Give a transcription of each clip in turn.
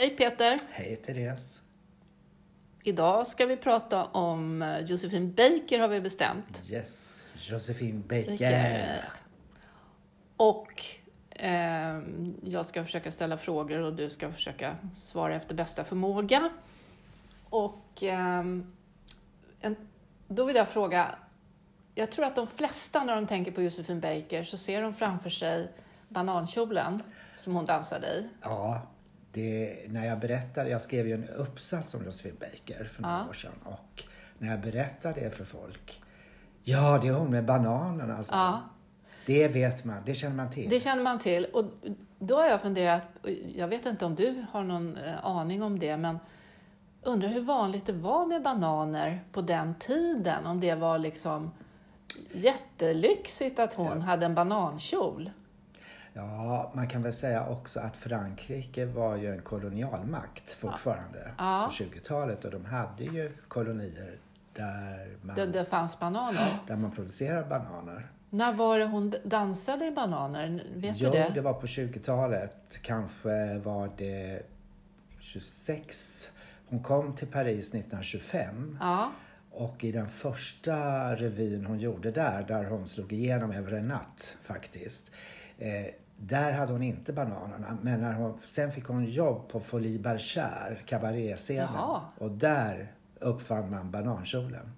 Hej Peter! Hej Therese! Idag ska vi prata om eh, Josefin Baker har vi bestämt. Yes, Josefin Baker. Baker. Och eh, jag ska försöka ställa frågor och du ska försöka svara efter bästa förmåga. Och eh, en, då vill jag fråga, jag tror att de flesta när de tänker på Josefin Baker så ser de framför sig banankjolen som hon dansade i. Ja, det, när jag berättade, jag skrev ju en uppsats om Josefin Baker för några Ja. år sedan och när jag berättade det för folk. Ja, det är hon med bananerna alltså. Ja. Det vet man, det känner man till. Det känner man till. Och då har jag funderat, jag vet inte om du har någon eh, aning om det, men undrar hur vanligt det var med bananer på den tiden? Om det var liksom jättelyxigt att hon hade en banankjol. Ja, man kan väl säga också att Frankrike var ju en kolonialmakt fortfarande Ja. på 20-talet och de hade ju kolonier där man, Det, det fanns bananer. där man producerade bananer. När var det hon dansade i bananer? Vet jo, du det? det var på 20-talet. Kanske var det 26. Hon kom till Paris 1925 Ja, och i den första revyn hon gjorde där, där hon slog igenom över en natt faktiskt. Eh, där hade hon inte bananerna, men när hon, sen fick hon jobb på Folie Bergère, kabaretscenen. Jaha. Och där uppfann man banankjolen.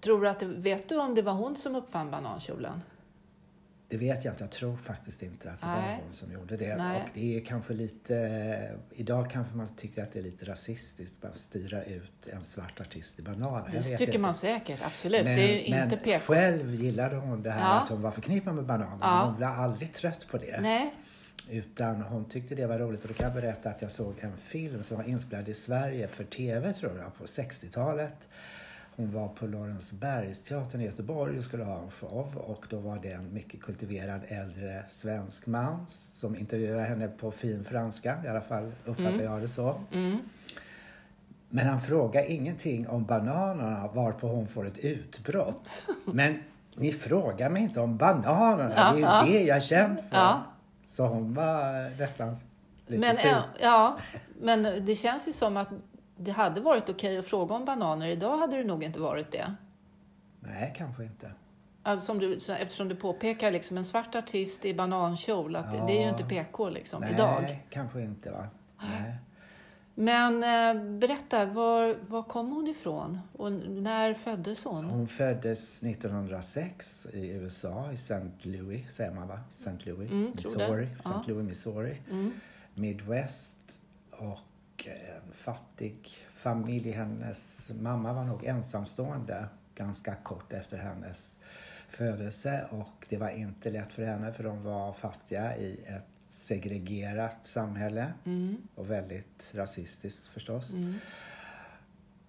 tror du att vet du om det var hon som uppfann banankjolen? Det vet jag inte. Jag tror faktiskt inte att det Nej. var hon som gjorde det. Nej. Och det är kanske lite... Idag kanske man tycker att det är lite rasistiskt att styra ut en svart artist i bananer. Jag Det tycker inte. man säkert, absolut. Men, det är ju men inte PK. själv gillade hon det här Ja. att hon var förknippad med bananer. Ja. Men hon blev aldrig trött på det. Nej, Utan hon tyckte det var roligt. Och då kan jag berätta att jag såg en film som var inspelad i Sverige för TV tror jag, på 60-talet. Hon var på Lorensbergsteatern i Göteborg och skulle ha en show. Och då var det en mycket kultiverad äldre svensk man som intervjuade henne på fin franska. I alla fall uppfattar jag det så. mm. Men han frågar ingenting om bananerna varpå hon får ett utbrott. Men ni frågar mig inte om bananerna. Ja, det är ju ja. det jag är känd för. Ja. Så hon var nästan lite Men, sur. ja, men det känns ju som att det hade varit okej att fråga om bananer. Idag hade det nog inte varit det. Nej, kanske inte. Alltså, du, eftersom du påpekar liksom en svart artist i banankjol, att det- det är ju Ja. inte PK liksom, Nej, idag. kanske inte va. Nej. Men eh, berätta, var, var kom hon ifrån? Och när föddes hon? Hon föddes 1906 i USA, i St. Louis, säger man va? St. Louis, Mm. Missouri. St. Ja. Louis, Missouri. Mm. Midwest. Och en fattig familj. Hennes mamma var nog ensamstående ganska kort efter hennes födelse. Och det var inte lätt för henne för de var fattiga i ett segregerat samhälle. Mm. Och väldigt rasistiskt förstås. Mm.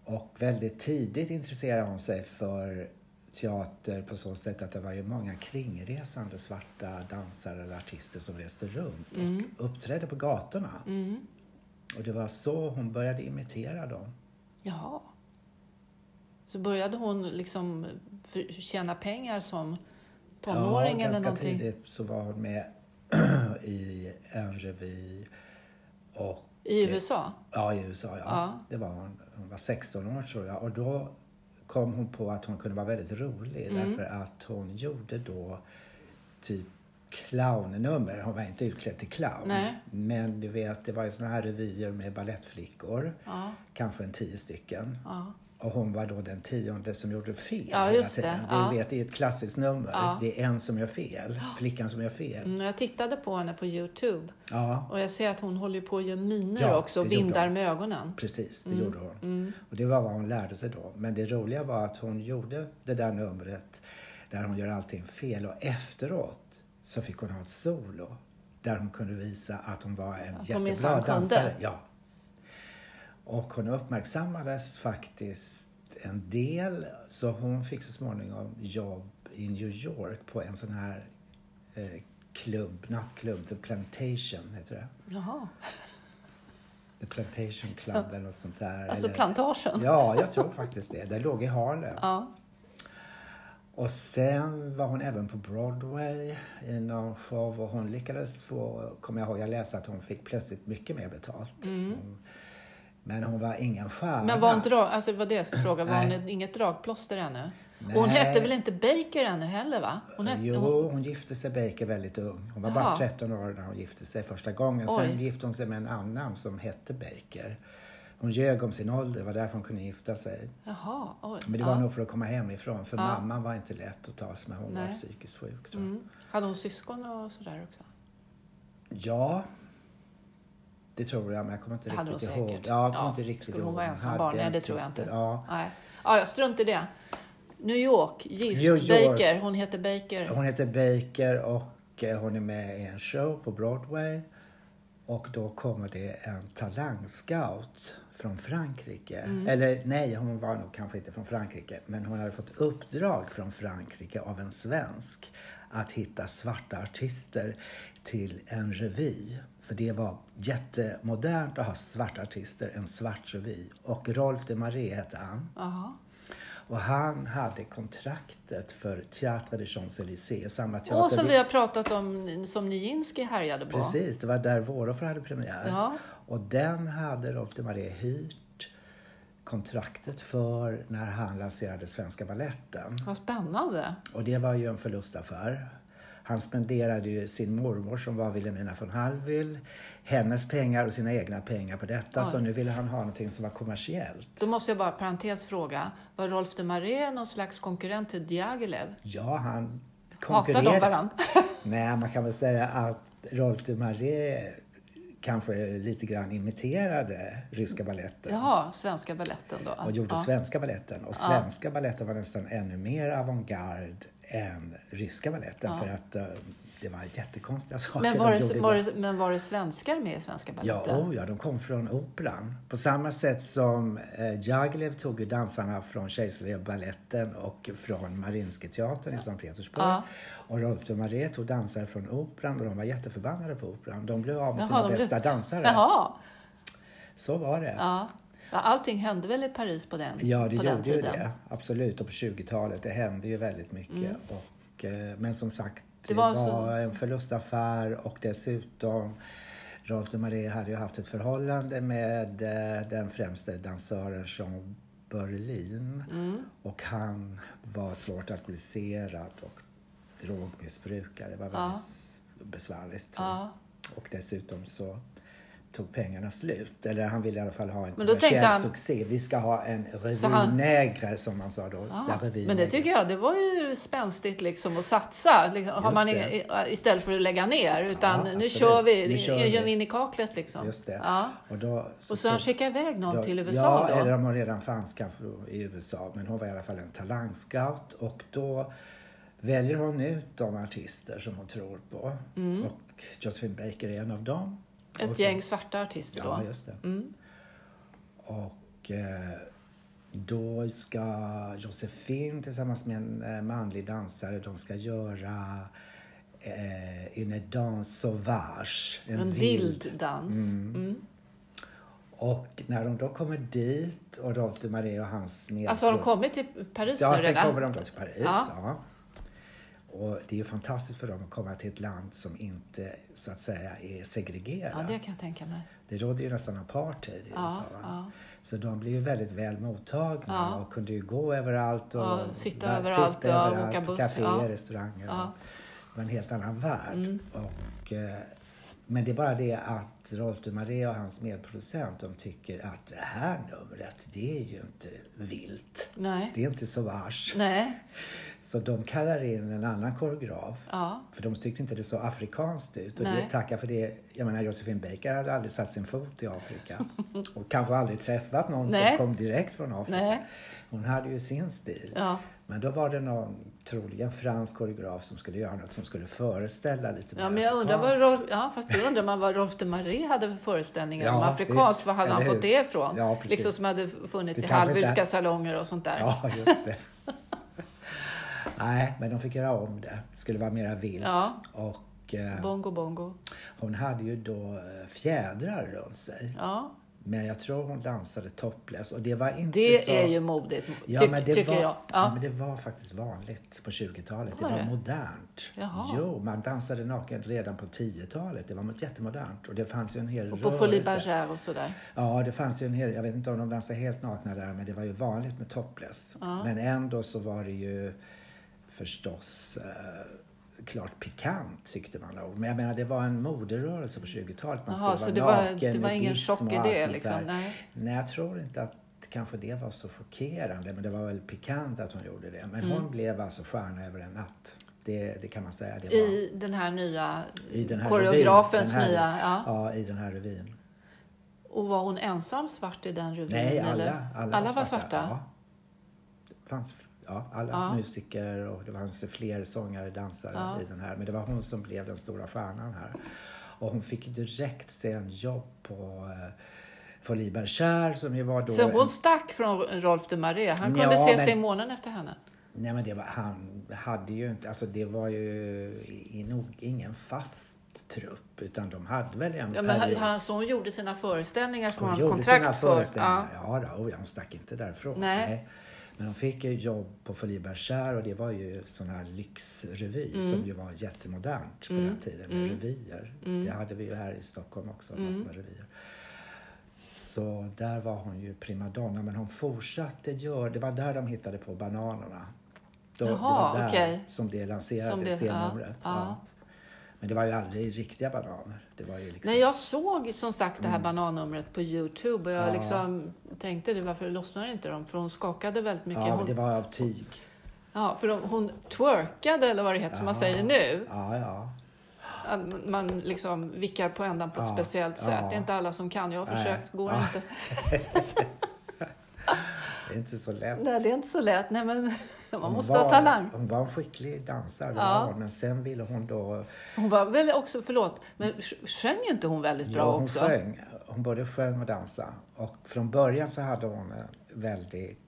Och väldigt tidigt intresserade hon sig för teater på så sätt att det var ju många kringresande svarta dansare eller artister som reste runt Mm. och uppträdde på gatorna. Mm. Och det var så hon började imitera dem. Jaha. Så började hon liksom tjäna pengar som tonåring ja, eller ganska någonting? tidigt så var hon med i en revy och I USA? Ja, i USA. Ja. Ja. Det var hon. Hon var 16 år tror jag. Och då kom hon på att hon kunde vara väldigt rolig. Mm. Därför att hon gjorde då typ clownnummer. Hon var inte utklädd till clown. Nej. Men du vet, det var ju såna här revyer med ballettflickor. Ja. Kanske en tio stycken. ja. Och hon var då den tionde som gjorde fel Ja, hela just det. tiden. Ja. Du vet, det är ett klassiskt nummer. Ja. Det är en som gör fel. Flickan som gör fel. Mm, Jag tittade på henne på Youtube Ja, och jag ser att hon håller på att göra miner Ja, också och vindar med ögonen. precis. Det Mm. gjorde hon. Mm. Och det var vad hon lärde sig då. Men det roliga var att hon gjorde det där numret där hon gör allting fel och efteråt så fick hon ha ett solo där hon kunde visa att hon var en Att jättebra dansare. Ja. Och hon uppmärksammades faktiskt en del så hon fick så småningom jobb i New York på en sån här eh, klubb, nattklubb, The Plantation heter det. Jaha. The Plantation Club eller något sånt där. Alltså eller, plantagen? Ja, jag tror faktiskt det. Det låg i Harlem. Ja. Och sen var hon även på Broadway i någon show och hon lyckades få, kommer jag ihåg, jag läste att hon fick plötsligt mycket mer betalt. Hon, men hon var ingen stjärna. Men var hon drag, alltså var det jag skulle fråga, var hon inget dragplåster ännu? Nej. Och hon hette väl inte Baker ännu heller va? Hon hette, Jo, hon, hon gifte sig Baker väldigt ung. Hon var Jaha. bara 13 år när hon gifte sig första gången. Sen Oj. gifte hon sig med en annan som hette Baker. Hon ljög om sin ålder, det var därför hon kunde gifta sig. jaha, oj. Men det var nog för att komma hemifrån, för Ja. mamman var inte lätt att tas med. Hon var Nej. psykiskt sjuk. Tror jag. Mm. Hade hon syskon och sådär också? Ja, det tror jag, men jag kommer inte Det hade riktigt hon ihåg. säkert. Ja, jag kommer Ja. inte riktigt Skulle hon ihåg. vara Hon ensam hade barn? Nej, det tror jag inte. Ja. Nej. Ja, jag strunt i det. New York, gift, New York. Baker. Hon heter Baker. Hon heter Baker och eh, hon är med i en show på Broadway. Och då kommer det en talangscout från Frankrike. Mm. Eller nej, hon var nog kanske inte från Frankrike. Men hon hade fått uppdrag från Frankrike av en svensk att hitta svarta artister till en revy. För det var jättemodernt att ha svarta artister, en svart revy. Och Rolf de Marais hette han. Jaha. Och han hade kontraktet för Théâtre de Champs-Élysées, samma teater. Och som vi har pratat om, som Nijinsky härjade på. Precis, det var där Våroffer hade premiär. Ja. Och den hade Rolf de Marais hyrt kontraktet för när han lanserade Svenska Balletten. Vad spännande. Och det var ju en förlustaffär. Han spenderade ju sin mormor som var Wilhelmina von Hallwyl, hennes pengar och sina egna pengar på detta. Oj. Så nu ville han ha någonting som var kommersiellt. Då måste jag bara parentes fråga. Var Rolf de Marais någon slags konkurrent till Diaghilev? Ja, han Hatar de konkurrerade. varandra? Nej, man kan väl säga att Rolf de Marais kanske lite grann imiterade ryska balletten. Jaha, svenska balletten då. och gjorde ja. svenska balletten. Och svenska balletten var nästan ännu mer avantgarde än ryska balletten. Ja. För att eh, det var jättekonstiga saker Men de var, gjorde det, var, det, men var det svenskar med i svenska Ja, baletten? oh, ja, de kom från operan. På samma sätt som eh, Jaglev tog ju dansarna från Kejserliga baletten och från Marinska teatern i Sankt Petersburg. Ja. Och Rolf de Marais tog dansare från operan och de var jätteförbannade på operan. De blev av med Jaha, sina de blev- bästa dansare. Jaha. Så var det. Ja. Ja, Allting hände väl i Paris på den, Ja, det gjorde ju tiden? det. Absolut. Och på 20-talet. Det hände ju väldigt mycket. Och, eh, men som sagt, det, Det var var, så- en förlustaffär och dessutom Rolf de Marais hade ju haft ett förhållande med eh, den främste dansören Jean Berlin. Mm. Och han var svårt alkoholiserad och drogmissbrukare. Det var Ja. väldigt besvärligt. Ja. Och dessutom så tog pengarna slut. Eller han ville i alla fall ha en kommersiell han- succé. Vi ska ha en Så han- som man sa då. Ja, revue men det tycker jag, det var ju spänstigt liksom att satsa. Liksom, har man inga, istället för att lägga ner. Utan Ja, nu kör vi, Nu kör vi. gör vi in i kaklet liksom. Just det. Ja. Och, då, Och så han skickade iväg någon då- till USA ja, då? eller om hon redan fanns kanske i USA. Men hon var i alla fall en talangscout. Och då väljer hon ut de artister som hon tror på. Och Josephine Baker är en av dem. Mm. Ett Och- gäng svarta artister då. Ja, just det. Mm. Och eh, då ska Josefin tillsammans med en eh, manlig dansare, de ska göra eh, Une danse sauvage. En vild dans. Mm. Och när de då kommer dit och Rolf de Marais och hans med... Alltså har de kommit till Paris Ja, nu sen redan? kommer de då till Paris. Ja. Ja. Och det är ju fantastiskt för dem att komma till ett land som inte så att säga är segregerat. Ja, det kan jag tänka mig. Det råder ju nästan apartheid i Ja, USA. ja. Så de blev ju väldigt väl mottagna Ja. och kunde ju gå överallt och Ja, sitta va- överallt, sitta överallt åka på buss, kaféer, ja. restauranger. Mm. Det var en helt annan värld. Och, eh, men det är bara det att Rolf de Marais och hans medproducent de tycker att det här numret, det är ju inte vilt. Nej. Det är inte sauvage. Nej. Så de kallar in en annan koreograf. Ja. För de tyckte inte det så afrikanskt ut. Och Nej. det tackar för det. Jag menar Josephine Baker hade aldrig satt sin fot i Afrika. och kanske aldrig träffat någon Nej. som kom direkt från Afrika. Nej. Hon hade ju sin stil. Ja. Men då var det någon, troligen fransk koreograf som skulle göra något som skulle föreställa lite Ja, mer men jag undrar vad afrikanskt. Rolf, ja, fast då undrar man vad Rolf de Marais hade för föreställningar om Ja, afrikanskt. visst. Var hade han fått det ifrån? Ja, precis. liksom som hade funnits Det i inte- salonger och sånt där. Ja, just det. Nej, men de fick göra om det. Det skulle vara mera vilt. Ja. Och eh, Bongo bongo. hon hade ju då eh, fjädrar runt sig. Ja. Men jag tror hon dansade topless och det var inte Det så... är ju modigt, Ja, tyck, men det tycker var, jag. ja. Ja. men det var faktiskt vanligt på 20-talet. Det Var det? modernt. Jaha. Jo, man dansade naken redan på 10-talet. Det var jättemodernt. Och det fanns ju en hel Och på Folie. Bergère och sådär. Ja, det fanns ju en hel... Jag vet inte om de dansade helt nakna där, men det var ju vanligt med topless. Men ändå så var det ju förstås eh, klart pikant tyckte man nog. Men jag menar, det var en moderörelse på 20-talet. Man Jaha, skulle vara det var, naken, det var ingen chock i det liksom? Nej. Nej, jag tror inte att kanske det var så chockerande, men det var väl pikant att hon gjorde det. Men Mm. hon blev alltså stjärna över en natt. Det, det kan man säga. Var I den här nya i den här koreografens den här, nya... Ja. Ja, i den här revyn. Och var hon ensam svart i den revyn? Nej, alla, alla, alla var svarta? Ja. Det fanns ja, alla Ja. musiker och det fanns fler sångare, dansare Ja. i den här. Men det var hon som blev den stora stjärnan här. Och hon fick direkt sen jobb på eh, Folie Bergère som ju var då... Så en- hon stack från Rolf de Marais. Han Ja, kunde se men- sig i månen efter henne. Nej men det var, han hade ju inte, alltså det var ju nog ingen fast trupp utan de hade väl en Ja, men period- han, så hon gjorde sina föreställningar som Hon hon gjorde hade sina kontrakt för. Ja. Ja, då, oh ja, hon stack inte därifrån. Nej. Men hon fick ju jobb på Folie Bergère och det var ju sån här lyxrevy Mm. som ju var jättemodernt på den tiden med revyer. Mm. Det hade vi ju här i Stockholm också, massor med revyer. Så där var hon ju primadonna men hon fortsatte göra, det var där de hittade på bananerna. Då, Jaha, det var där okej. som det lanserades, det- ja, ja. Ja. Men det var ju aldrig riktiga bananer. Det var ju liksom... Nej, jag såg som sagt det här banannumret på Youtube och jag Ja. liksom tänkte det, varför lossnar inte de? För hon skakade väldigt mycket. ja, hon, det var av tyg. ja, för de, hon twerkade, eller vad det heter, som man Ja. säger nu. Ja, ja. Att Man liksom vickar på ändan på ett Ja, speciellt ja. sätt. Det är inte alla som kan. Jag har Nej. försökt, går Ja. inte. Det är inte så lätt. Nej, det är inte så lätt. Nej, men man måste var, ha talang. Hon var en skicklig dansare, Ja. var men sen ville hon då... Hon var väl också, förlåt, men sj- sjöng inte hon väldigt bra Ja, hon också? sjöng. Hon både sjöng och dansade. Och från början så hade hon en väldigt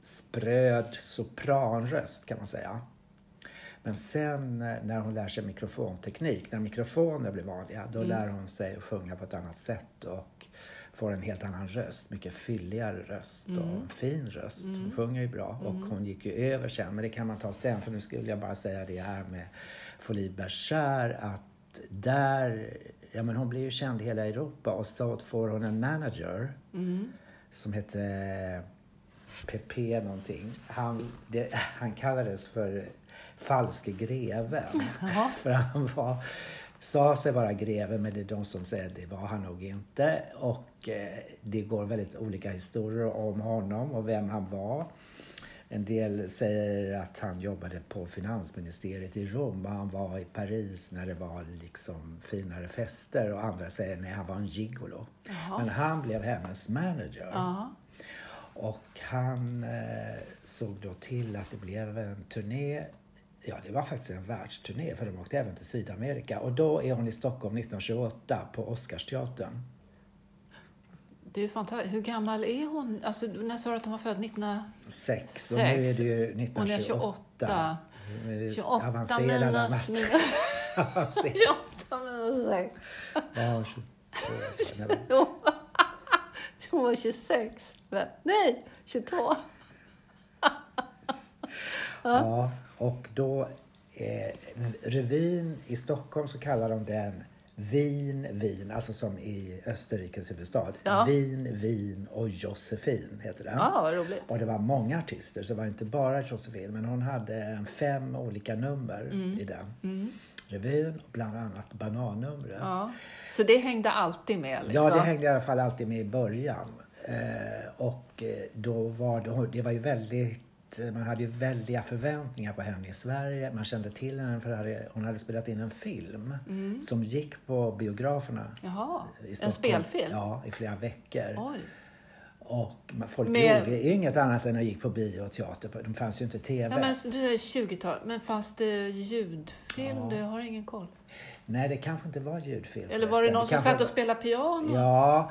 spröd sopranröst kan man säga. Men sen eh, när hon lär sig mikrofonteknik, när mikrofoner blir vanliga, då lär hon sig att sjunga på ett annat sätt och får en helt annan röst, mycket fylligare röst och en fin röst. Hon sjunger ju bra och hon gick ju över sen, men det kan man ta sen för nu skulle jag bara säga det här med Folie Bergère att där, ja men hon blir ju känd i hela Europa och så får hon en manager som heter PP någonting. Han, det, han kallades för falske greven. För han var, sa sig vara greve men det är de som säger att det var han nog inte. Och eh, det går väldigt olika historier om honom och vem han var. En del säger att han jobbade på finansministeriet i Rom och han var i Paris när det var liksom finare fester och andra säger nej han var en gigolo. Jaha. Men han blev hennes manager. Ja. Och han eh, såg då till att det blev en turné. Ja, det var faktiskt en världsturné för de åkte även till Sydamerika. Och då är hon i Stockholm 1928 på Oscarsteatern. Det är fantastiskt. Hur gammal är hon? Alltså, när sa du att hon var född? 19... Sex. Och nu är det ju 1928. Hon är 28. Nu är det 28 avancerad minus... Avancerad. 28 minus 6. Ja, 22. Nej, Hon var 26. väl? Nej, 22. Ja, och då eh, revyn i Stockholm så kallar de den Wien, Wien, alltså som i Österrikes huvudstad. Ja. Wien, Wien och Josefin heter den. Ja, vad roligt. Och det var många artister, så det var inte bara Josefin, men hon hade fem olika nummer Mm. i den. Revyn, och bland annat Banannumret. Ja. Så det hängde alltid med? Liksom. Ja, det hängde i alla fall alltid med i början. Eh, och eh, då var det, det var ju väldigt man hade ju väldiga förväntningar på henne i Sverige. Man kände till henne för att hon hade spelat in en film som gick på biograferna Jaha, i Mm. en spelfilm? Ja, i flera veckor. Oj. Och folk Med- gjorde inget annat än att gick på bio och teater. De fanns ju inte TV. Ja, men du säger 20-tal, men fanns det ljudfilm? Ja. Du har ingen koll. Nej, det kanske inte var ljudfilm. Eller var det någon som kanske satt och spelade piano? Ja,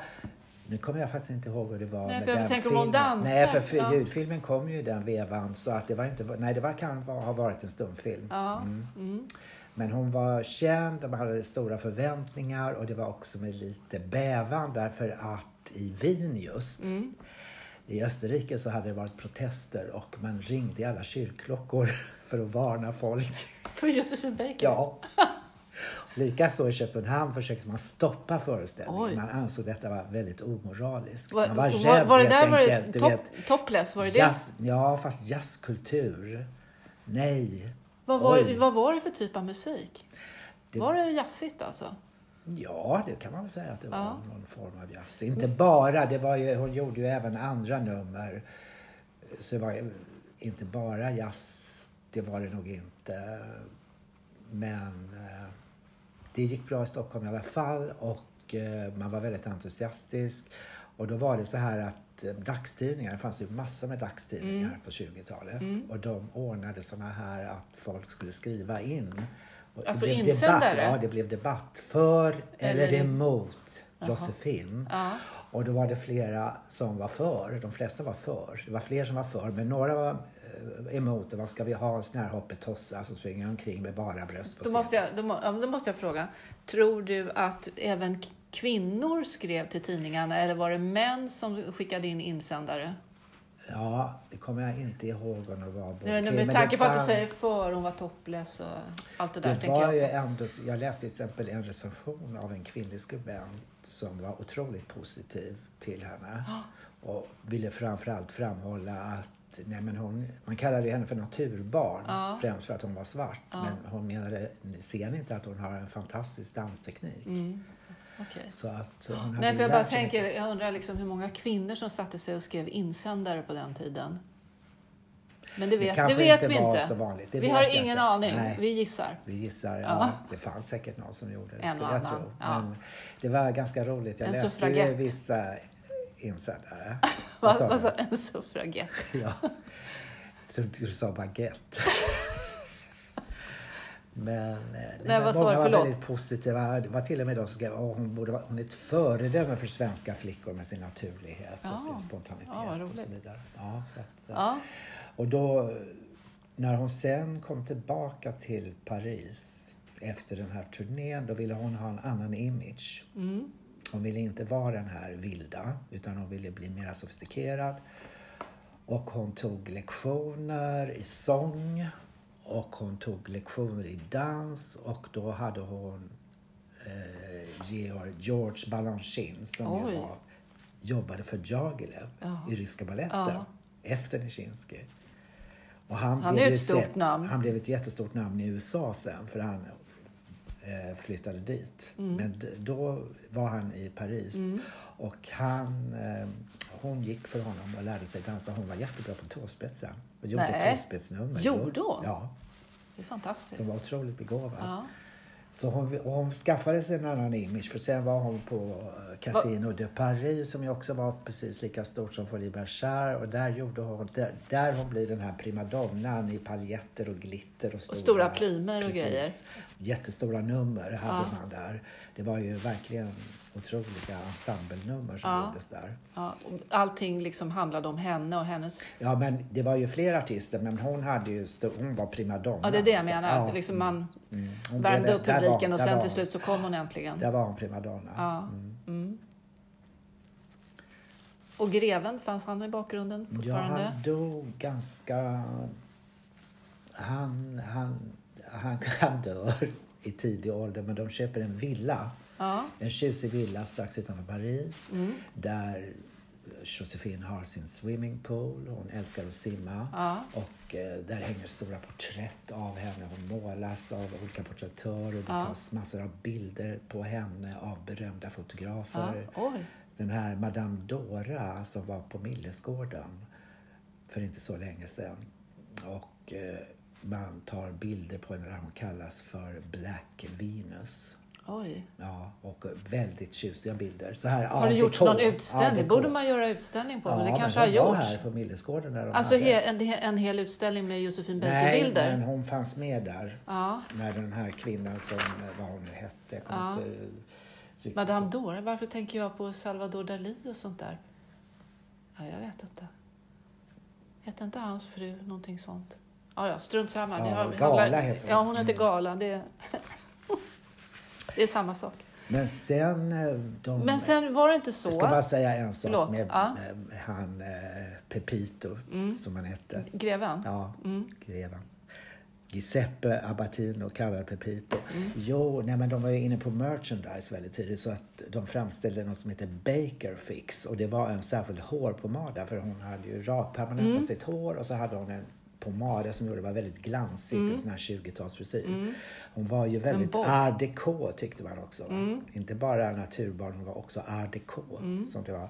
nu kommer jag faktiskt inte ihåg hur det var Nej, med för den tänker filmen. dansar, Nej, för ja. ljudfilmen kom ju i den vevan så att det var inte, nej det var, kan ha varit en stumfilm. Ja. Mm. Men hon var känd, de hade stora förväntningar och det var också med lite bävan därför att i Wien just, Mm. i Österrike så hade det varit protester och man ringde i alla kyrkklockor för att varna folk. För Josefin Baker? Ja. Likaså i Köpenhamn försökte man stoppa föreställningen. Oj. Man ansåg detta var väldigt omoraliskt. Var, man var var, rädd var det där var det Du vet, top, topless? Var det det? jazz, ja, fast jazzkultur. Nej. Vad var, Oj. vad var det för typ av musik? Det- Var det jazzigt alltså? Ja, det kan man väl säga att det var Ja. någon form av jazz. Inte bara, det var ju, hon gjorde ju även andra nummer. Så det var ju inte bara jazz, det var det nog inte. Men eh, det gick bra i Stockholm i alla fall och eh, man var väldigt entusiastisk. Och då var det så här att eh, dagstidningar, det fanns ju massor med dagstidningar Mm. på 20-talet. Och de ordnade såna här att folk skulle skriva in. Och det Alltså blev insändare? Debatt, ja, det blev debatt för eller, Eller- emot. Josefin. Ja. Och då var det flera som var för. De flesta var för. Det var fler som var för, men några var emot. det. Vad ska vi ha en sån här hoppetossa som springer omkring med bara bröst på Då måste, jag, då, då måste jag fråga. Tror du att även kvinnor skrev till tidningarna eller var det män som skickade in insändare? Ja, det kommer jag inte ihåg om det var både Nu, med tanke på att du säger för, hon var topless och allt det där. Det var jag. ju ändå, jag läste till exempel en recension av en kvinnlig skribent som var otroligt positiv till henne. Och ville framförallt framhålla att nej men hon, man kallade henne för naturbarn Ja. främst för att hon var svart. Men hon menade, ser ni inte att hon har en fantastisk dansteknik? Mm. Okej. Så att hon Nej, för jag bara tänker, mycket. jag undrar liksom hur många kvinnor som satte sig och skrev insändare på den tiden. Men det vet, det kanske vet inte vi inte. så vanligt. Det vi har ingen inte. aning. Nej. Vi gissar. Vi gissar, ja. Ja. Det fanns säkert någon som gjorde det, En skulle jag annan, tro. ja. Men det var ganska roligt. Jag En läste vissa insändare. Vad sa vad sa en suffragett? Ja. Så du sa baguette. Men eh, det Nej, var, många var väldigt positiva. Det var till och med de som skrev att hon, borde hon är ett föredöme för svenska flickor med sin naturlighet Ja. och sin spontanitet Ja, och så vidare. Ja, så att, eh, Ja. och då, när hon sen kom tillbaka till Paris efter den här turnén, då ville hon ha en annan image. Mm. Hon ville inte vara den här vilda, utan hon ville bli mer sofistikerad. Och hon tog lektioner i sång och hon tog lektioner i dans och då hade hon eh, Georg, George Balanchine som ju var, jobbade för Jagilev Ja. i Ryska baletten Ja. efter Nijinsky. Och han, Han blev är ett stort sen- namn. Han blev ett jättestort namn i USA sen för han eh, flyttade dit. Mm. Men då var han i Paris och han, eh, hon gick för honom och lärde sig dansa. Hon var jättebra på tåspetsen och gjorde Nej. tåspetsnummer. Gjorde hon? Ja, Det är fantastiskt. som var otroligt begåvad. Ja. Så hon, och hon skaffade sig en annan image för sen var hon på eh, Casino de Paris som ju också var precis lika stort som Folie Bergère och där gjorde hon, där, där hon blir den här primadonnan i paljetter och glitter och stora, stora plymer och grejer. Jättestora nummer hade Ja. man där. Det var ju verkligen otroliga ensemblenummer som Ja. gjordes där. Ja, allting liksom handlade om henne och hennes... Ja men det var ju fler artister men hon hade ju, hon var primadonna. Ja, det är det jag menar. Ja. Att liksom man Mm. Hon värmde blev- upp där var- publiken och sen till slut så kom hon äntligen. Där var hon primadonna. Ja. Mm. Mm. Och greven, fanns han i bakgrunden Ja, fortfarande? han dog ganska... Han, han, han, han dör i tidig ålder, men de köper en villa. Ja. En tjusig villa strax utanför Paris. Mm. Där Josefin har sin swimmingpool. Hon älskar att simma. Ja. Och eh, där hänger stora porträtt av henne. Hon målas av olika porträttörer. Det Ja. tas massor av bilder på henne av berömda Ja. fotografer. Oj. Den här Madame Dora som var på Millesgården för inte så länge sedan. Och eh, man tar bilder på henne där hon kallas för Black Venus. Oj. Ja, och väldigt tjusiga bilder. Så här, Har det gjorts någon utställning? Det borde man göra utställning på, ja, men det kanske men har hon var gjorts. här på Millesgården när de Alltså hade... en, en hel utställning med Josefin Nej, Baker-bilder? men hon fanns med där. Ja. När den här kvinnan som, eh, vad hon nu hette, Ja. inte riktigt Madame. Dora, varför tänker jag på Salvador Dalí och sånt där? Ja, jag vet inte. Hette inte hans fru någonting sånt? Ja, ja, strunt samma. Ja, har- Gala handlar- heter hon. Ja, hon heter. Gala. Det det är samma sak. Men sen... eh, De, Men sen var det inte så. Jag ska bara säga en sak Förlåt, med, ja. med han eh, Pepito, som han hette. Greven? Ja, Mm. greven. Giuseppe Abatino kallar Pepito. Mm. Jo, nej men de var ju inne på merchandise väldigt tidigt så att de framställde något som heter Baker Fix och det var en särskild hårpomada för hon hade ju rakpermanentat Mm. sitt hår och så hade hon en pomada som gjorde det var väldigt glansigt, en sån här 20-talsfrisyr. Hon var ju väldigt art déco tyckte man också. Va? Inte bara naturbarn, hon var också art déco. Som det var.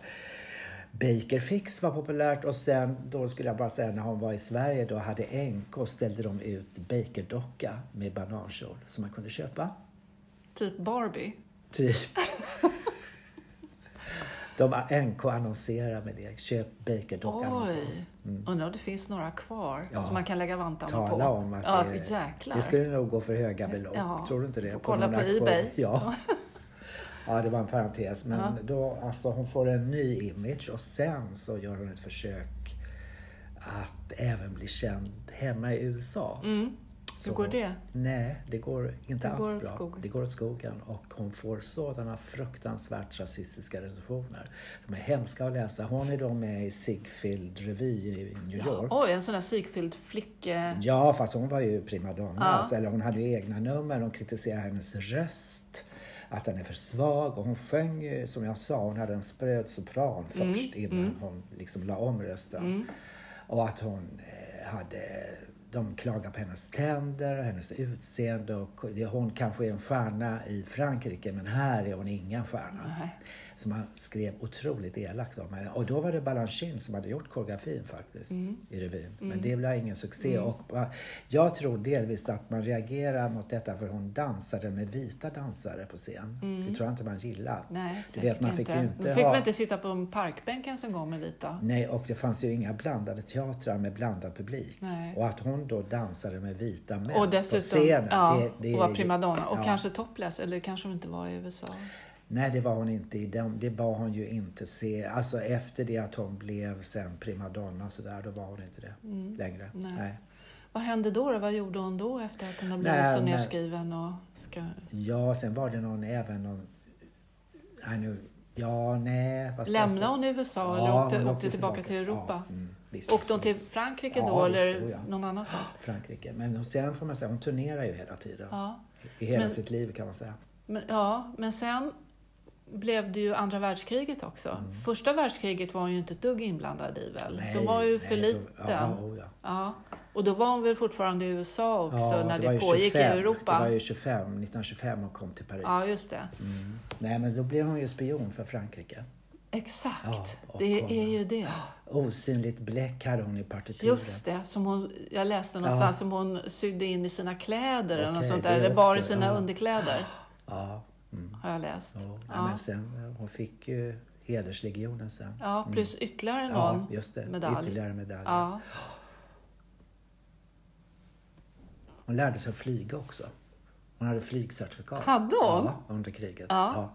Baker Fix var populärt och sen då skulle jag bara säga när hon var i Sverige då hade NK ställde de ut Bakerdocka med banankjol som man kunde köpa. Typ Barbie? Typ. De NK annonserar med det. Köp Bakerdockan hos oss. Undrar om det finns några kvar Ja. som man kan lägga vantarna på. Tala om att ja, det, jäklar. det skulle nog gå för höga belopp. Ja. Tror du inte det? Får kolla på eBay. Ja. ja, det var en parentes. Men Ja. då, alltså, hon får en ny image och sen så gör hon ett försök att även bli känd hemma i USA. Mm. Så- Hur går det? Nej, det går inte Det alls går bra. skogen. Det går åt skogen och hon får sådana fruktansvärt rasistiska recensioner. De är hemska att läsa. Hon är då med i Ziegfeld revy i New York. Oj, en sån där Sigfrid flicke... Ja, fast hon var ju primadonna. Ja. Alltså, eller hon hade ju egna nummer. De kritiserade hennes röst. Att den är för svag. Och hon sjöng ju, som jag sa, hon hade en spröd sopran Mm, först innan hon liksom la om rösten. Och att hon eh, hade... De klagar på hennes tänder och hennes utseende. Och hon kanske är en stjärna i Frankrike men här är hon ingen stjärna. Nej. Så man skrev otroligt elakt om henne. Och då var det Balanchine som hade gjort koreografin faktiskt Mm. i revyn. Men det blev ingen succé. Och man- jag tror delvis att man reagerar mot detta för hon dansade med vita dansare på scen. Det tror jag inte man gillar. Mm. Nej, Du vet, man fick inte. inte Man fick ha- väl inte sitta på en parkbänk ens en gång med vita? Nej, och det fanns ju inga blandade teatrar med blandad publik. Nej. Och att hon då dansade med vita män Och på dessutom scenen. ja, det, det och var primadonna. Och ja. kanske topless, eller kanske hon inte var i USA. Nej, det var hon inte. Det var hon ju inte. Se. Alltså efter det att hon blev sen primadonna så där, då var hon inte det längre. Mm. Nej. Nej. Vad hände då, då? Vad gjorde hon då efter att hon har blivit Nej, så nedskriven och ska... Ja, sen var det någon även någon... Nej, nu... Ja, nej. Lämnade hon USA Ja, eller åkte, hon åkte tillbaka, till Europa? Ja, mm, visst, Åkte hon till Frankrike Ja, då visst, eller oh ja. någon annanstans? Frankrike. Men sen får man säga, hon turnerar ju hela tiden. Ja. I hela Men- sitt liv kan man säga. Men, ja, men sen blev det ju andra världskriget också. Första världskriget var hon ju inte ett dugg inblandad i väl? de var ju för nej, liten. då- Ja, oh, ja. Ja. Och då var hon väl fortfarande i USA också Ja, när det, ju pågick 25, i Europa? Det var ju 25, 1925 och kom till Paris. Ja, just det. Mm. Nej, men då blev hon ju spion för Frankrike. Exakt. Ja, det hon- är ju det. Osynligt bläck hade hon i partituren. Just det, som hon, jag läste någonstans som hon sydde in i sina kläder eller något Okej, sånt där. Eller bar i sina ja. underkläder, Ja. Mm. har jag läst. Ja, Ja, Men sen, hon fick ju hederslegionen sen. ja plus ytterligare någon Ja, just det. medalj. Ytterligare medaljer. Ja. Hon lärde sig att flyga också. Hon hade flygcertifikat. Hade hon? Ja, under kriget. Ja.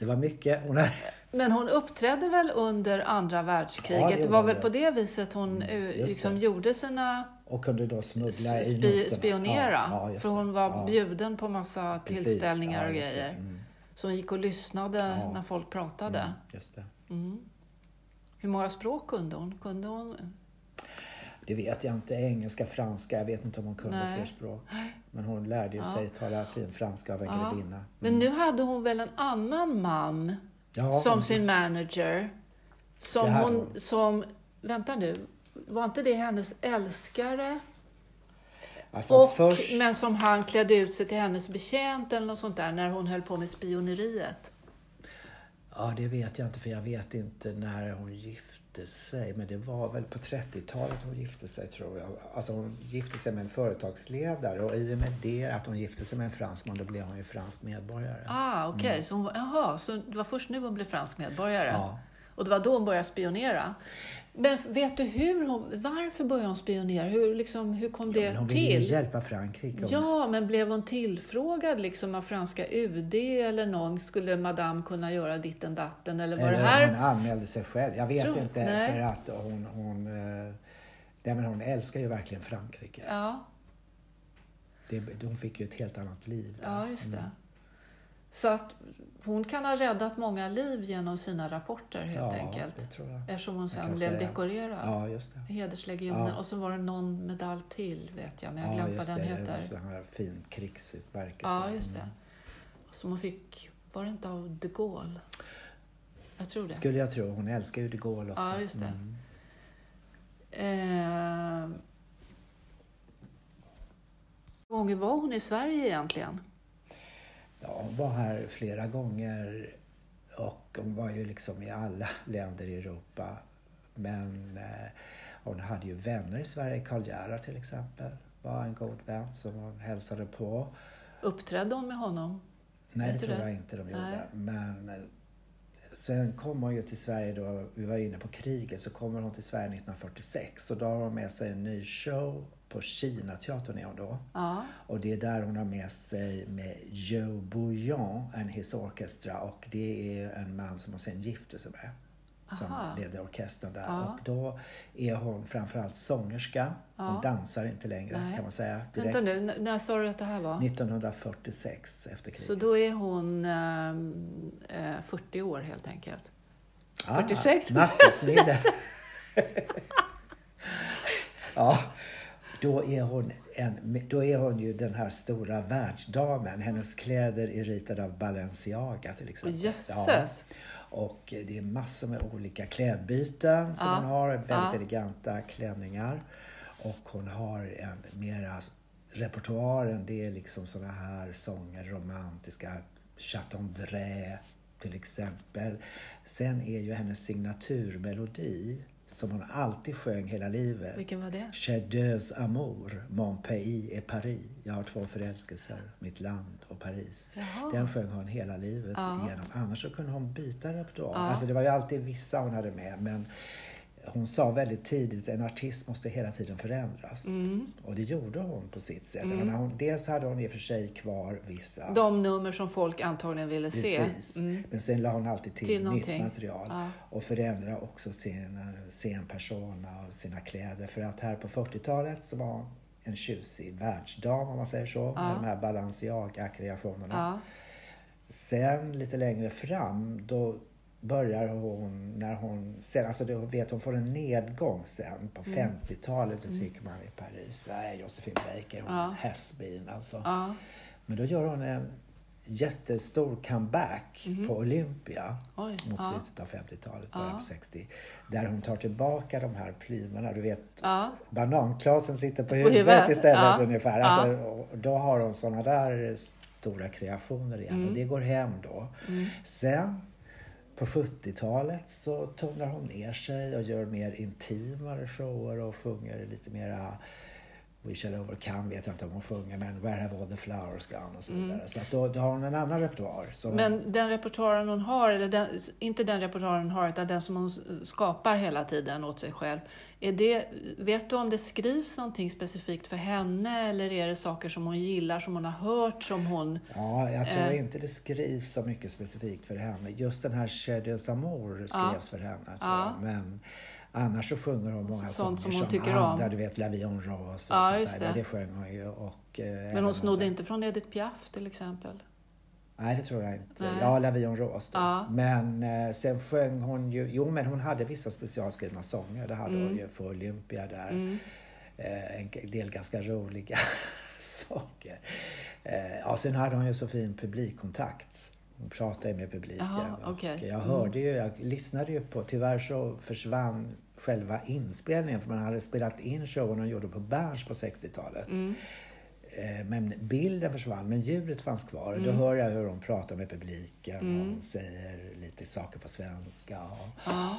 Det var mycket. Hon hade... Men hon uppträdde väl under andra Ja, världskriget? det det gjorde var väl det. på det viset hon eh, just liksom det. gjorde sina Och kunde då smuggla i noterna. spionera. Ja, ja, för det. hon var ja. bjuden på massa Precis. tillställningar Ja, och det. grejer. Mm, Så hon gick och lyssnade Ja. när folk pratade. mm, just det. Mm. Hur många språk kunde hon? Kunde hon? Det vet jag inte. Engelska, franska. Jag vet inte om hon kunde Nej. fler språk. Men hon lärde ju Ja. sig tala fin franska av en Ja. grevinna. Men nu hade hon väl en annan man Ja, som hon- sin manager. Som hon, hon. som, vänta nu, var inte det hennes älskare? Alltså Och, först... Men som han klädde ut sig till hennes betjänt eller något sånt där när hon höll på med spioneriet. Ja, det vet jag inte för jag vet inte när hon gifte sig. Men det var väl på 30-talet hon gifte sig tror jag. Alltså hon gifte sig med en företagsledare och i och med det att hon gifte sig med en fransman då blev hon ju fransk medborgare. Ah, okej. Så, hon, var- jaha, så det var först nu hon blev fransk medborgare? Ja. Och det var då hon började spionera? Men vet du hur hon, varför började hon spionera? Hur, liksom, hur kom det hon ville ju till? hjälpa Frankrike. Hon- Ja, men blev hon tillfrågad liksom av franska UD eller någon? Skulle madame kunna göra ditten datten? Eller var Eller det här... hon anmälde sig själv. Jag vet Tror- inte nej. för att hon... hon eh, Nej, men hon älskar ju verkligen Frankrike. Ja, Det, hon fick ju ett helt annat liv där. ja just det. Mm. Så att hon kan ha räddat många liv genom sina rapporter helt ja, enkelt. det tror jag. Eftersom hon sen blev säga. dekorerad. Ja, just det. Hederslegionen. Ja. Och så var det någon medalj till vet jag, men jag ja, glömde vad den det. heter. En sån här fin krigsutmärkelse. Ja, just det. Mm. Som hon fick, var det inte av de Gaulle? Jag tror det. Skulle jag tro. Hon älskar ju de Gaulle också. Ja, just det. Mm. Eh, hur gånger var hon i Sverige egentligen? Ja, hon var här flera gånger och hon var ju liksom i alla länder i Europa. Men eh, hon hade ju vänner i Sverige. Karl Gerhard till exempel var en god vän som hon hälsade på. Uppträdde hon med honom? Nej, det tror jag inte de Nej. gjorde. Men eh, sen kom hon ju till Sverige då, vi var inne på kriget, så kommer hon till Sverige 1946 och då har hon med sig en ny show på Kinateatern är hon då. Ja. Och det är där hon har med sig med Joe Bouillon and His Orchestra och det är en man som hon sen gifter sig med. Som Aha. leder orkestern där. Ja. Och då är hon framförallt sångerska. Hon Ja. dansar inte längre Nej. kan man säga. Direkt. Vänta nu, när sa du att det här var? 1946 efter kriget. Så då är hon ehm, eh, 40 år helt enkelt. Ah, 46. Mattesnille. ja, då är, hon en, då är hon ju den här stora världsdamen. Hennes kläder är ritade av Balenciaga till exempel. jösses! Och det är massor med olika klädbyten som Ja. hon har. Väldigt Ja. eleganta klänningar. Och hon har en mera repertoaren, det är liksom såna här sånger, romantiska, Chateau till exempel. Sen är ju hennes signaturmelodi som hon alltid sjöng hela livet. Vilken var det? Deux amours, mon pays et Paris. Jag har två förälskelser, mitt land och Paris. Jaha. Den sjöng hon hela livet Ja. igenom. Annars så kunde hon byta repertoar. Ja. Alltså det var ju alltid vissa hon hade med. Men hon sa väldigt tidigt att en artist måste hela tiden förändras. Mm. Och det gjorde hon på sitt sätt. Menar, hon, dels hade hon i och för sig kvar vissa. De nummer som folk antagligen ville se. Precis. Mm. Men sen la hon alltid till, Till nytt material. Ja. Och förändrade också sin eh, scenpersona och sina kläder. För att här på 40-talet så var hon en tjusig världsdam om man säger så. Ja. Med de här Balenciaga-kreationerna. Ja. Sen lite längre fram då börjar hon, när hon, sen, alltså du vet hon får en nedgång sen på Mm. 50-talet. Då tycker man i Paris, nej Josefin Baker, hon är Ja. en has-been alltså. Ja. Men då gör hon en jättestor comeback Mhm. på Olympia Oj. mot Ja. slutet av 50-talet, början Ja. på 60. Där hon tar tillbaka de här plymerna. Du vet, Ja. bananklasen sitter på huvudet, huvudet, istället ja. ungefär. Alltså, då har hon såna där stora kreationer igen Mm. och det går hem då. Mm. Sen på 70-talet så tonar hon ner sig och gör mer intimare shower och sjunger lite mera We shall overcome vet jag inte om hon sjunger men Where have all the flowers gone och så vidare. Så att då, då har hon en annan repertoar. Så Mm. Men den repertoaren hon har, eller den, inte den repertoaren hon har, utan den som hon skapar hela tiden åt sig själv. Är det, vet du om det skrivs någonting specifikt för henne eller är det saker som hon gillar, som hon har hört, som hon... Ja, jag tror Eh. inte det skrivs så mycket specifikt för henne. Just den här Shadows Amour skrevs Ja. för henne. Tror Ja. jag. Men annars så sjunger hon många Sånt sånger som hon tycker om. andra, du vet La Vie en Rose och Ja, sånt där. det. Det sjöng hon ju. Och, eh, Men hon snodde inte från Edith Piaf till exempel? Nej, det tror jag inte. Nej. Ja, La Vie en Rose då. Ja. Men eh, sen sjöng hon ju, jo men hon hade vissa specialskrivna sånger. Det hade hon Mm. ju för Olympia där. Mm. Eh, en del ganska roliga saker. Eh, ja, sen hade hon ju så fin publikkontakt. Pratade ju med publiken. Och okej. Jag Mm. hörde ju, jag lyssnade ju på, tyvärr så försvann själva inspelningen för man hade spelat in showen hon gjorde på Berns på 60-talet. Mm. Eh, Men bilden försvann, men ljudet fanns kvar. Mm. Då hör jag hur hon pratar med publiken Mm. och säger lite saker på svenska. Och Ja.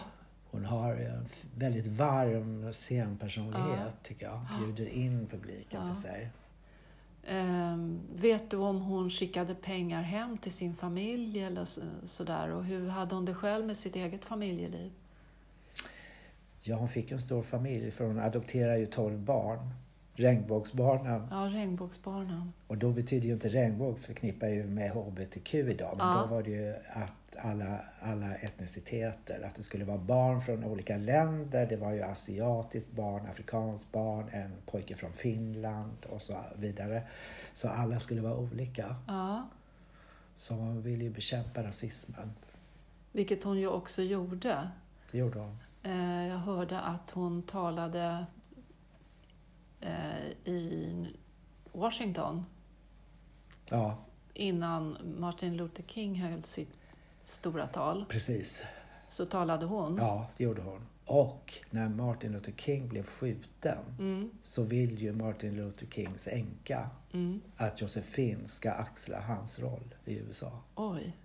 hon har en väldigt varm scenpersonlighet Ja. tycker jag. Bjuder in publiken Ja. till sig. Ehm, vet du om hon skickade pengar hem till sin familj eller så, sådär? Och hur hade hon det själv med sitt eget familjeliv? Ja, hon fick en stor familj för hon adopterade ju 12 barn. Regnbågsbarnen. Ja, regnbågsbarnen. Och då betyder ju inte regnbåg förknippar ju med HBTQ idag. Men Ja. då var det ju att alla, alla etniciteter, att det skulle vara barn från olika länder. Det var ju asiatiskt barn, afrikanskt barn, en pojke från Finland och så vidare. Så alla skulle vara olika. Ja, Så man ville ju bekämpa rasismen. vilket hon ju också gjorde. Det gjorde hon. Eh, Jag hörde att hon talade eh, i Washington Ja, innan Martin Luther King höll sitt stora tal. precis. Så talade hon. Ja, det gjorde hon. Och när Martin Luther King blev skjuten Mm, så vill ju Martin Luther Kings änka mm. att Josefin ska axla hans roll i USA. Oj.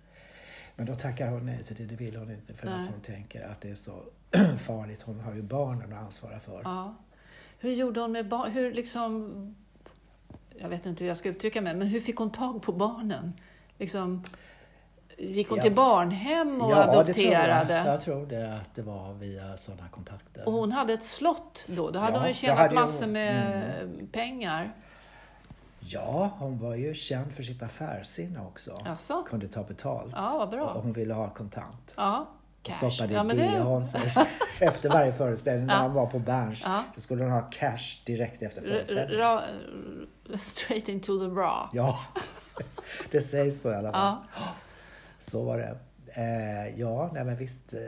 Men då tackar hon nej till det, det vill hon inte för Nej. att hon tänker att det är så farligt. Hon har ju barnen att ansvara för. Ja. Hur gjorde hon med barn? Hur liksom... Jag vet inte hur jag ska uttrycka mig, men hur fick hon tag på barnen? Liksom, gick hon Ja. till barnhem och tror adopterade? jag. Jag tror det att det var via sådana kontakter. Och hon hade ett slott då? Då hade Ja, hon ju tjänat massor hon- med pengar. Ja, hon var ju känd för sitt affärssinne också. Jaså? Kunde ta betalt. Ja, vad bra. Och hon ville ha kontant. Ja, Och cash. stoppade ja, i men det... efter varje föreställning när Ja. han var på Berns. Ja. Skulle hon ha cash direkt efter föreställningen. ra, straight into the bra. Ja, det sägs så i alla fall. Ja. Så var det. Eh, ja, nej men visst. Eh,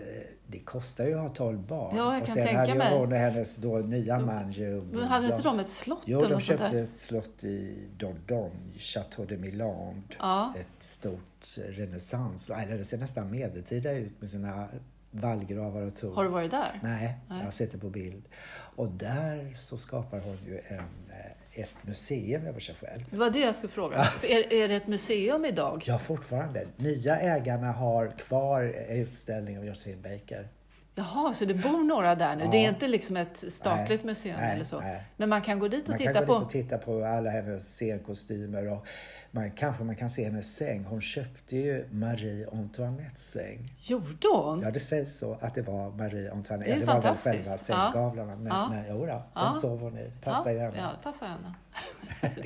det kostar ju att ha 12 barn. Ja, jag och kan sen tänka hade mig. hon och hennes då nya man ju... Men hade inte de ett slott Jo, eller de köpte ett slott i Dordogne, Chateau de Milande. Ja. Ett stort renässans, eller det ser nästan medeltida ut med sina vallgravar och torn. Har du varit där? Nej, Nej. jag har sett det på bild. Och där så skapar hon ju en, eh, ett museum över sig själv. Det var det jag skulle fråga. Är, är det ett museum idag? Ja, fortfarande. Nya ägarna har kvar utställning av Josephine Baker. Jaha, så det bor några där nu? Ja. Det är inte liksom ett statligt Nej, museum nej, eller så? nej. Men man kan gå dit och Man titta kan gå på? dit och titta på alla hennes scenkostymer och man, kanske man kan se hennes säng. Hon köpte ju Marie Antoinettes säng. Gjorde hon? Ja, det sägs så att det var Marie Antoinette. Det är Ja, det var väl själva Ja. sänggavlarna. Men, Ja. men jo då, Ja. den sov hon i. Passar ja, ju henne. Ja, det passar henne.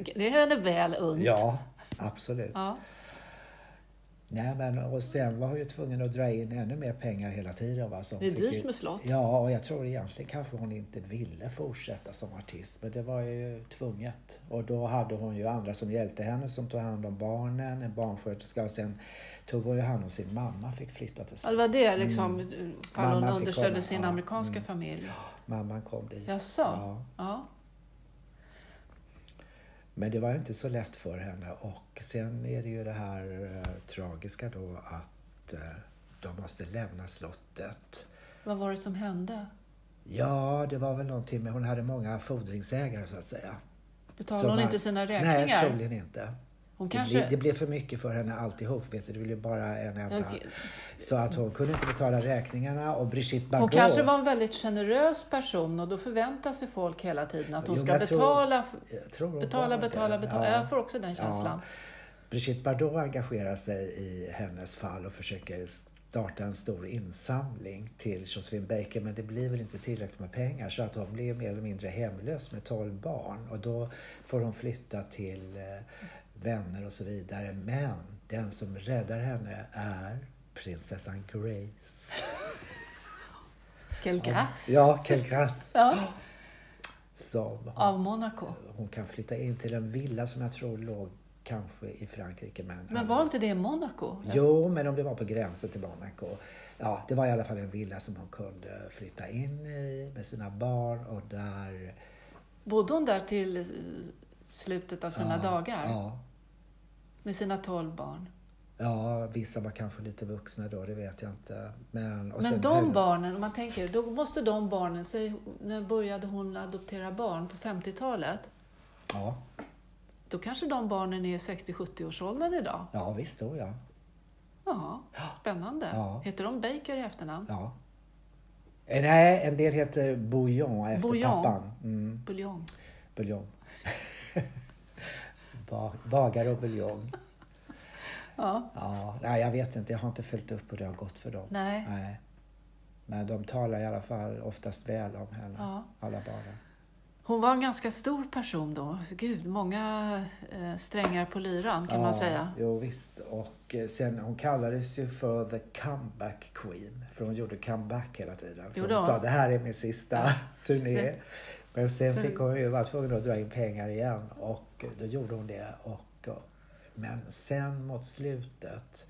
det är henne väl unt. Ja, absolut. Ja. Nej, men, och sen var hon ju tvungen att dra in ännu mer pengar hela tiden. Va? Det är dyrt ju- med slott. Ja, och jag tror egentligen kanske hon inte ville fortsätta som artist. Men det var ju tvunget. Och då hade hon ju andra som hjälpte henne som tog hand om barnen, en barnsköterska. Och sen tog hon ju hand om sin mamma, fick flytta till Ja, Sverige. det var det liksom, fall hon understödde sin ja. amerikanska Mm. familj. Mamman kom dit. Jaså? Ja. Ja. Men det var inte så lätt för henne. Och sen är det ju det här eh, tragiska då att eh, de måste lämna slottet. Vad var det som hände? Ja, det var väl någonting med hon hade många fordringsägare så att säga. Betalade hon man- inte sina Nej, räkningar? troligen inte. Hon Det, kanske... blev, det blev för mycket för henne alltihop. Vet du. Det blev bara en enda. Okej. Så att hon kunde inte betala räkningarna och Brigitte Bardot. Hon kanske var en väldigt generös person och då förväntar sig folk hela tiden att hon Jo, ska tror- betala, tror hon betala, betala, betala. Ja. Jag får också den känslan. Brigitte Bardot engagerar sig i hennes fall och försöker starta en stor insamling till Josephine Baker men det blir väl inte tillräckligt med pengar så att hon blir mer eller mindre hemlös med 12 barn och då får hon flytta till eh, vänner och så vidare. Men den som räddar henne är prinsessan Grace. Quel grace. Ja, Grace. Ja. Som Av Monaco. hon kan flytta in till en villa som jag tror låg kanske i Frankrike. Men, Men var inte det Monaco? Jo, men om det var på gränsen till Monaco. Ja, det var i alla fall en villa som hon kunde flytta in i med sina barn och där... Bodde hon där till slutet av sina ja, dagar? Ja, Med sina tolv barn? ja, vissa var kanske lite vuxna då, det vet jag inte. Men, och Men de henne- barnen, om man tänker, då måste de barnen, säg, när började hon adoptera barn? På 50-talet? Ja, Då kanske de barnen är 60-70-årsåldern idag? ja visst då ja. Ja, spännande. Ja. Heter de Baker i efternamn? ja. Eh, Nej, en del heter Bouillon efter Bouillon. pappan. Mm, Buljong. buljong. ba, bagare och buljong. Ja, Ja, nej, jag vet inte, jag har inte följt upp hur det har gått för dem. nej. Nej. Men de talar i alla fall oftast väl om henne, Ja. alla barnen. Hon var en ganska stor person då. Gud, många eh, strängar på lyran kan man säga. Jo, visst. Och eh, sen, hon kallades ju för The Comeback Queen. För hon gjorde comeback hela tiden. För hon sa det här är min sista Ja. turné. Sen- Men sen sen- fick hon ju vara tvungen att dra in pengar igen. Och då gjorde hon det. Och, och, men sen mot slutet,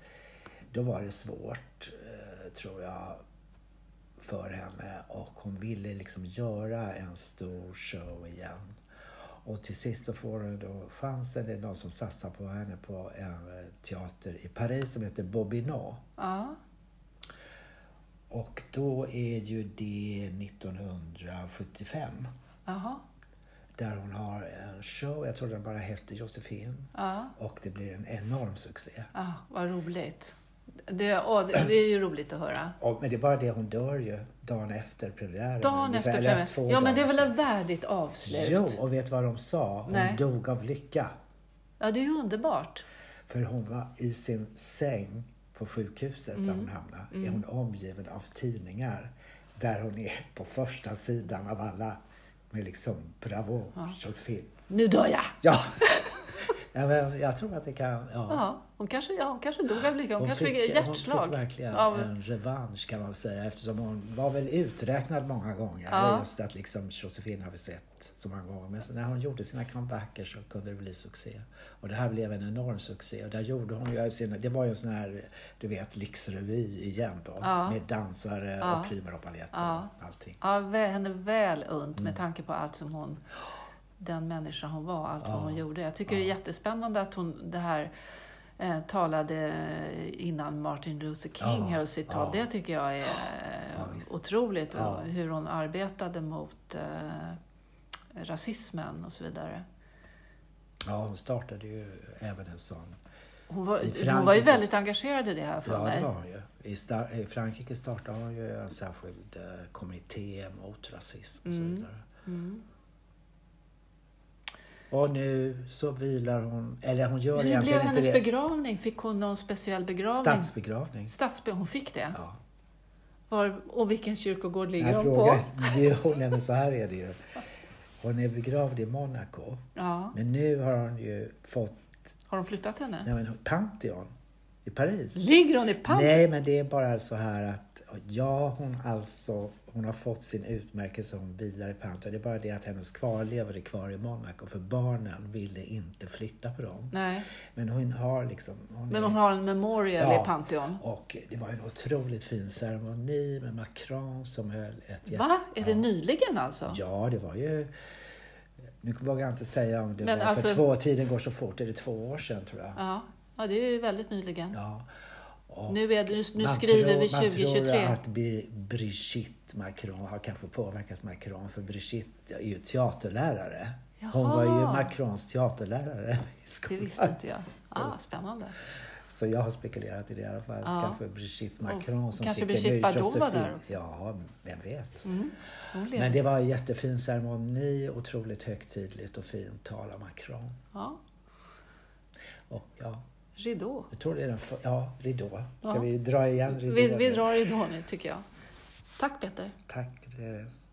då var det svårt, eh, tror jag, för henne. Och hon ville liksom göra en stor show igen. Och till sist så får hon då chansen. Det är någon som satsar på henne på en eh, teater i Paris som heter Bobinot. Ja. Och då är ju det 1975. Jaha. Där hon har en show, jag tror den bara heter Josefin. Ja. Och det blir en enorm succé. ja, vad roligt. Det, åh, det, det är ju roligt att höra. Och, men det är bara det, hon dör ju dagen efter premiären. Dagen efter premiären. Ja, men det är väl ett värdigt avslut? Jo, och vet vad de sa? Hon Nej. dog av lycka. Ja, det är ju underbart. För hon var i sin säng på sjukhuset Mm. där hon hamnade. Är hon omgiven av tidningar. Där hon är på första sidan av alla. Med liksom bravo Josefin. Nu dör jag! Ja. ja men jag tror att det kan... Ja. Ja, hon kanske, ja, hon kanske dog av lycka. Hon, Hon kanske fick, fick, hjärtslag. hon fick verkligen av- en revansch kan man säga eftersom hon var väl uträknad många gånger. Ja. Just att liksom Josefin har vi sett så många gånger. Men så när hon gjorde sina comebacker så kunde det bli succé. Och det här blev en enorm succé. Och där gjorde hon ju sina, det var ju en sån här, du vet, lyxrevy igen då. Ja. Med dansare och plymer och paljetter Ja. och allting. Ja, henne väl unt Mm. med tanke på allt som hon, den människa hon var, allt vad Ja. hon gjorde. Jag tycker det är jättespännande att hon det här eh, talade innan Martin Luther King Ja, här och citat. ja. Det tycker jag är Ja, otroligt. Ja. Hur hon arbetade mot eh, rasismen och så vidare. Ja, hon startade ju även en sån. Hon var, hon var ju väldigt engagerad i det här för Ja, mig. det var hon ju. I, Sta- I Frankrike startade hon ju en särskild eh, kommitté mot rasism och så Mm. vidare. Mm. Och nu så vilar hon, eller hon gör Hur blev egentligen inte hennes det. begravning? Fick hon någon speciell begravning? Statsbegravning. Stadsbe- hon fick det? Ja. Var, och vilken kyrkogård ligger Jag hon frågar, på? jo, nej, men så här är det ju. Hon är begravd i Monaco. Ja. Men nu har hon ju fått Har de flyttat henne? nej, men, Pantheon i Paris. Ligger hon i Pantheon? Nej, men det är bara så här att ja, hon alltså hon har fått sin utmärkelse hon vilar i Pantheon. Det är bara det att hennes kvarlevor är kvar i Monaco för barnen ville inte flytta på dem. Nej, Men hon har liksom... Hon men är- hon har en memorial Ja. i Pantheon. Och det var en otroligt fin ceremoni med Macron som höll ett jätte- Va? Är det ja. nyligen alltså? Ja, det var ju... Nu vågar jag inte säga om det Men var alltså- för två, tiden går så fort. Är det två år sedan tror jag? Ja, ja det är ju väldigt nyligen. Ja. Nu, är det, nu man skriver tror, vi Man 2023. tror att Bri- Brigitte Macron har kanske påverkat Macron för Brigitte är ju teaterlärare. Hon Jaha. var ju Macrons teaterlärare i Det skolan. visste inte jag. Ah, spännande. Så jag har spekulerat i det i alla fall. Ja. Kanske Brigitte Macron som kanske tycker Brigitte Bardot var där också. Ja, vem vet. Mm. Hon. Men det var en jättefin ceremoni, otroligt högtidligt och fint tal av Macron. Ja, Och ja, ridå. jag tror det är den ja, ridå. Ska Ja. vi dra igen ridån? Vi, vi drar ridå nu tycker jag. Tack Peter. Tack Therese.